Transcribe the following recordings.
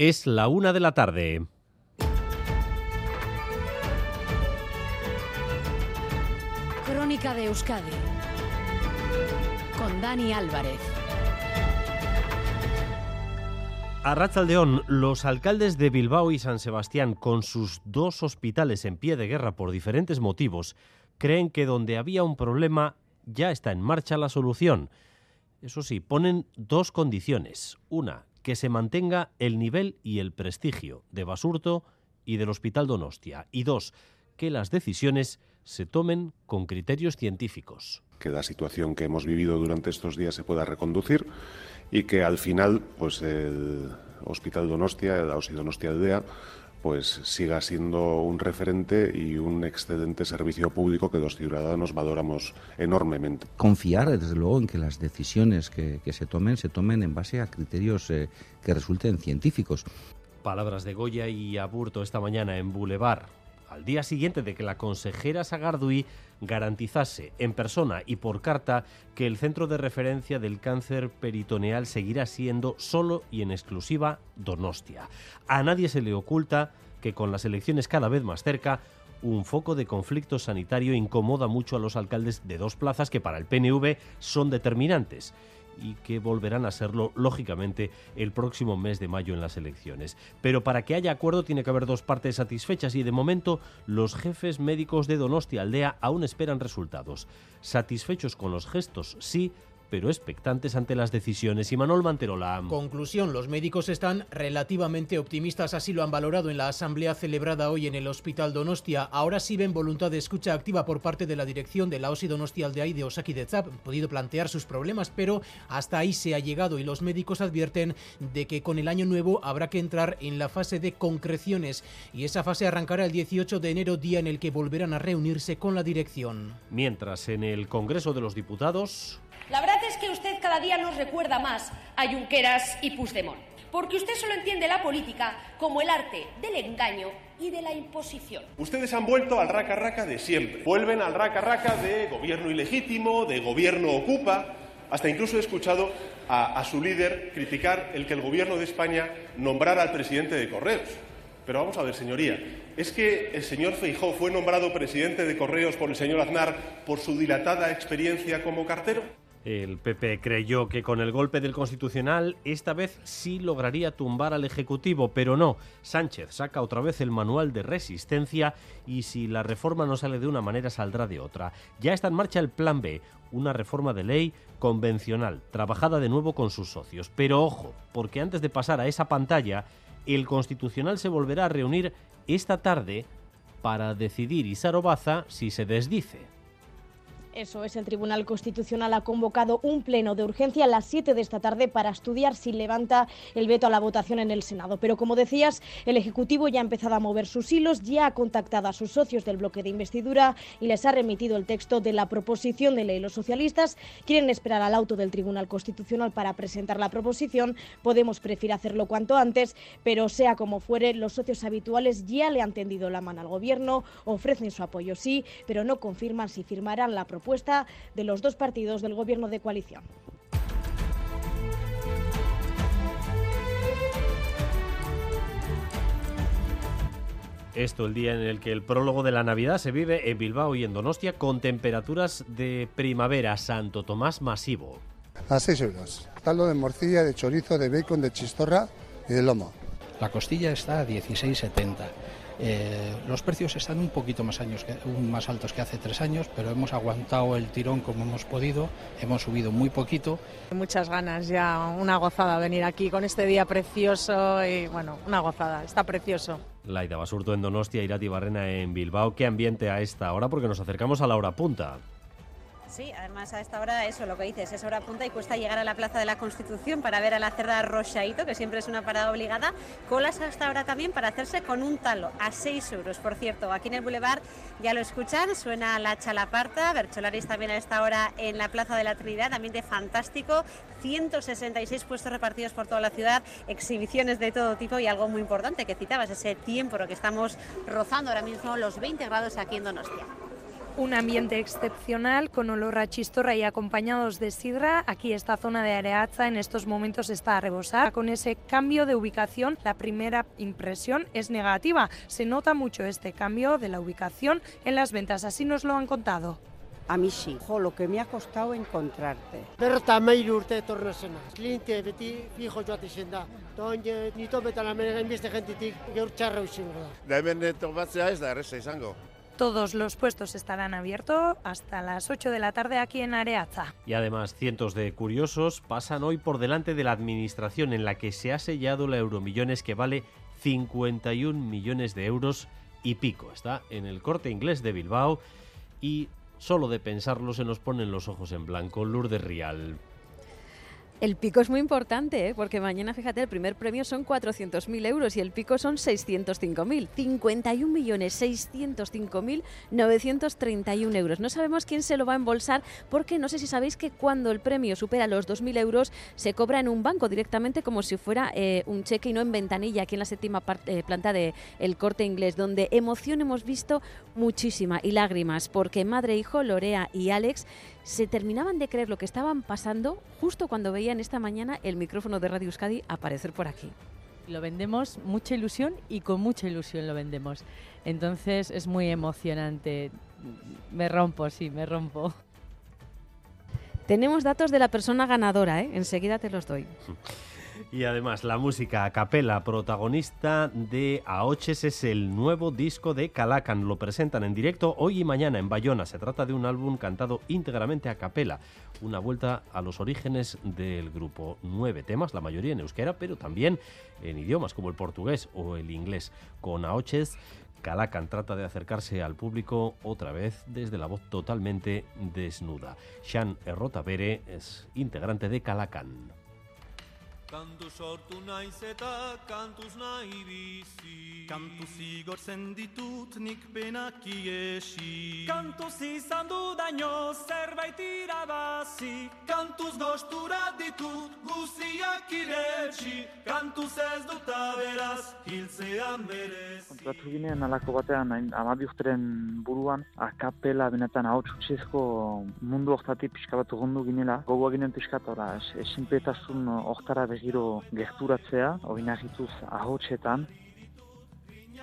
Es la una de la tarde. Crónica de Euskadi con Dani Álvarez. A Ratzaldeón, los alcaldes de Bilbao y San Sebastián, con sus dos hospitales en pie de guerra por diferentes motivos, creen que donde había un problema ya está en marcha la solución. Eso sí, ponen dos condiciones. Una, que se mantenga el nivel y el prestigio de Basurto y del Hospital Donostia. Y dos, que las decisiones se tomen con criterios científicos. Que la situación que hemos vivido durante estos días se pueda reconducir y que al final pues el Hospital Donostia, la OSI Donostia Aldea, pues siga siendo un referente y un excelente servicio público que los ciudadanos valoramos enormemente. Confiar, desde luego, en que las decisiones que, que se tomen se tomen en base a criterios eh, que resulten científicos. Palabras de Goya y Aburto esta mañana en Boulevard al día siguiente de que la consejera Sagardui garantizase en persona y por carta que el centro de referencia del cáncer peritoneal seguirá siendo solo y en exclusiva Donostia. A nadie se le oculta que con las elecciones cada vez más cerca, un foco de conflicto sanitario incomoda mucho a los alcaldes de dos plazas que para el PNV son determinantes y que volverán a serlo, lógicamente, el próximo mes de mayo en las elecciones. Pero para que haya acuerdo tiene que haber dos partes satisfechas y de momento los jefes médicos de Donostia Aldea aún esperan resultados. Satisfechos con los gestos, sí, pero expectantes ante las decisiones. Y Manuel Manterola. Conclusión, los médicos están relativamente optimistas, así lo han valorado en la asamblea celebrada hoy en el Hospital Donostia. Ahora sí ven voluntad de escucha activa por parte de la dirección de la OSI Donostia Aldea y de Osaki de Zap. Han podido plantear sus problemas, pero hasta ahí se ha llegado y los médicos advierten de que con el año nuevo habrá que entrar en la fase de concreciones y esa fase arrancará el 18 de enero, día en el que volverán a reunirse con la dirección. Mientras en el Congreso de los Diputados la verdad día nos recuerda más a Junqueras y Puigdemont, porque usted solo entiende la política como el arte del engaño y de la imposición. Ustedes han vuelto al raca raca de siempre. Vuelven al raca raca de gobierno ilegítimo, de gobierno ocupa. Hasta incluso he escuchado a, a su líder criticar el que el gobierno de España nombrara al presidente de Correos. Pero vamos a ver, señoría, ¿es que el señor Feijó fue nombrado presidente de Correos por el señor Aznar por su dilatada experiencia como cartero? El PP creyó que con el golpe del Constitucional esta vez sí lograría tumbar al Ejecutivo, pero no. Sánchez saca otra vez el manual de resistencia y si la reforma no sale de una manera saldrá de otra. Ya está en marcha el Plan B, una reforma de ley convencional, trabajada de nuevo con sus socios. Pero ojo, porque antes de pasar a esa pantalla, el Constitucional se volverá a reunir esta tarde para decidir Isarobaza si se desdice. Eso es, el Tribunal Constitucional ha convocado un pleno de urgencia a las 7 de esta tarde para estudiar si levanta el veto a la votación en el Senado. Pero como decías, el Ejecutivo ya ha empezado a mover sus hilos, ya ha contactado a sus socios del bloque de investidura y les ha remitido el texto de la proposición de ley. Los socialistas quieren esperar al auto del Tribunal Constitucional para presentar la proposición. Podemos prefiere hacerlo cuanto antes, pero sea como fuere, los socios habituales ya le han tendido la mano al Gobierno, ofrecen su apoyo sí, pero no confirman si firmarán la proposición propuesta de los dos partidos del gobierno de coalición. Esto el día en el que el prólogo de la Navidad se vive en Bilbao y en Donostia con temperaturas de primavera, Santo Tomás masivo. A 6 euros. Caldo de morcilla, de chorizo, de bacon, de chistorra y de lomo. La costilla está a 16,70. Eh, los precios están un poquito más, años que, más altos que hace tres años, pero hemos aguantado el tirón como hemos podido, hemos subido muy poquito. Muchas ganas ya, una gozada venir aquí con este día precioso y bueno, una gozada, está precioso. Laida Basurto en Donostia, Irati Barrena en Bilbao. ¿Qué ambiente a esta hora? Porque nos acercamos a la hora punta. Sí, además a esta hora, eso lo que dices, es hora punta y cuesta llegar a la Plaza de la Constitución para ver a la cerda Rochaito, que siempre es una parada obligada. Colas hasta ahora también para hacerse con un talo, a 6 euros. Por cierto, aquí en el Boulevard ya lo escuchan, suena la chalaparta, Bercholaris también a esta hora en la Plaza de la Trinidad, ambiente fantástico, 166 puestos repartidos por toda la ciudad, exhibiciones de todo tipo y algo muy importante que citabas, ese tiempo que estamos rozando ahora mismo los 20 grados aquí en Donostia. Un ambiente excepcional con olor a chistorra y acompañados de sidra. Aquí esta zona de Areaza en estos momentos está a rebosar. Con ese cambio de ubicación, la primera impresión es negativa. Se nota mucho este cambio de la ubicación en las ventas. Así nos lo han contado. A mí sí. Jo, lo que me ha costado encontrarte. Berta meiru urte etorna zena. Klinte beti fijo joate izen da. Toin nito betan amene gainbeste gentitik gaur txarra izango da. Da hemen topatzea ez da erreza izango. Todos los puestos estarán abiertos hasta las 8 de la tarde aquí en Areaza. Y además, cientos de curiosos pasan hoy por delante de la administración en la que se ha sellado la Euromillones que vale 51 millones de euros y pico. Está en el corte inglés de Bilbao y solo de pensarlo se nos ponen los ojos en blanco. Lourdes Rial. El pico es muy importante, ¿eh? porque mañana, fíjate, el primer premio son 400.000 euros y el pico son 605.000. 51.605.931 euros. No sabemos quién se lo va a embolsar porque no sé si sabéis que cuando el premio supera los 2.000 euros se cobra en un banco directamente como si fuera eh, un cheque y no en ventanilla aquí en la séptima eh, planta del el corte inglés, donde emoción hemos visto muchísima y lágrimas porque madre, hijo, Lorea y Alex se terminaban de creer lo que estaban pasando justo cuando veían esta mañana el micrófono de Radio Euskadi aparecer por aquí. Lo vendemos mucha ilusión y con mucha ilusión lo vendemos. Entonces es muy emocionante. Me rompo, sí, me rompo. Tenemos datos de la persona ganadora, ¿eh? enseguida te los doy. Y además, la música a capela protagonista de Aoches es el nuevo disco de Calacan. Lo presentan en directo hoy y mañana en Bayona. Se trata de un álbum cantado íntegramente a capela. Una vuelta a los orígenes del grupo. Nueve temas, la mayoría en euskera, pero también en idiomas como el portugués o el inglés. Con Aoches Calacan trata de acercarse al público otra vez desde la voz totalmente desnuda. Sean Errotabere es integrante de Calacan. Kantu sortu naiz eta kantuz nahi bizi. Kantu zigortzen ditut nik penak iesi. Kantuz izan du daño zerbait irabazi. Kantuz gostura ditut guziak iretsi. Kantuz ez dut aberaz hiltzean berez Kontratu ginean alako batean amabi urteren buruan akapela benetan hau txutsezko mundu oktatik pixka bat gundu ginela. Gogoa ginen pixka ora esinpetasun oktara giro gerturatzea, oinagituz ahotsetan.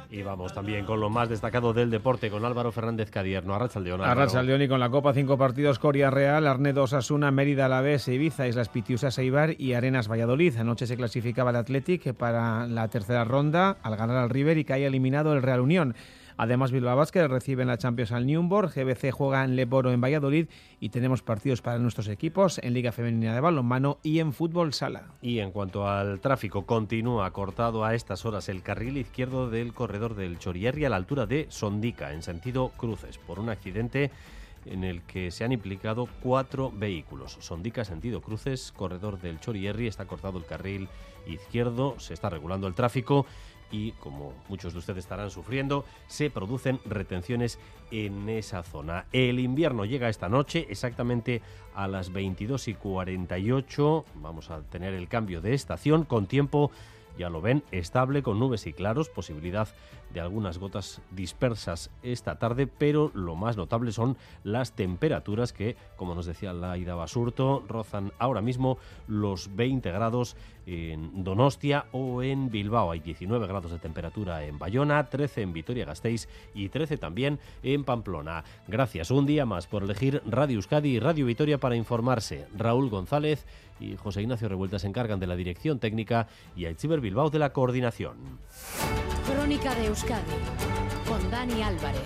Y vamos también con lo más destacado del deporte, con Álvaro Fernández Cadierno. Arrachaldeón, Álvaro. Arrachaldeón y con la Copa, cinco partidos, Coria Real, Arnedo Osasuna, Mérida Alavés, Ibiza, Islas Pitiusas Eibar y Arenas Valladolid. Anoche se clasificaba el Athletic para la tercera ronda al ganar al River y que haya eliminado el Real Unión. Además, Bilbao Basket recibe en la Champions al Newborn, GBC juega en Leboro en Valladolid y tenemos partidos para nuestros equipos en Liga Femenina de Balonmano y en Fútbol Sala. Y en cuanto al tráfico, continúa cortado a estas horas el carril izquierdo del corredor del Chorierri a la altura de Sondica, en sentido cruces, por un accidente en el que se han implicado cuatro vehículos. Sondica, sentido cruces, corredor del Chorierri, está cortado el carril izquierdo, se está regulando el tráfico y, como muchos de ustedes estarán sufriendo, se producen retenciones en esa zona. El invierno llega esta noche, exactamente a las 22 y 48. Vamos a tener el cambio de estación con tiempo ya lo ven, estable con nubes y claros, posibilidad de algunas gotas dispersas esta tarde, pero lo más notable son las temperaturas que, como nos decía Laida Basurto, rozan ahora mismo los 20 grados en Donostia o en Bilbao. Hay 19 grados de temperatura en Bayona, 13 en Vitoria-Gasteiz y 13 también en Pamplona. Gracias un día más por elegir Radio Euskadi y Radio Vitoria para informarse. Raúl González y José Ignacio Revuelta se encargan de la dirección técnica y Aichiber Bilbao de la coordinación. Crónica de Euskadi con Dani Álvarez.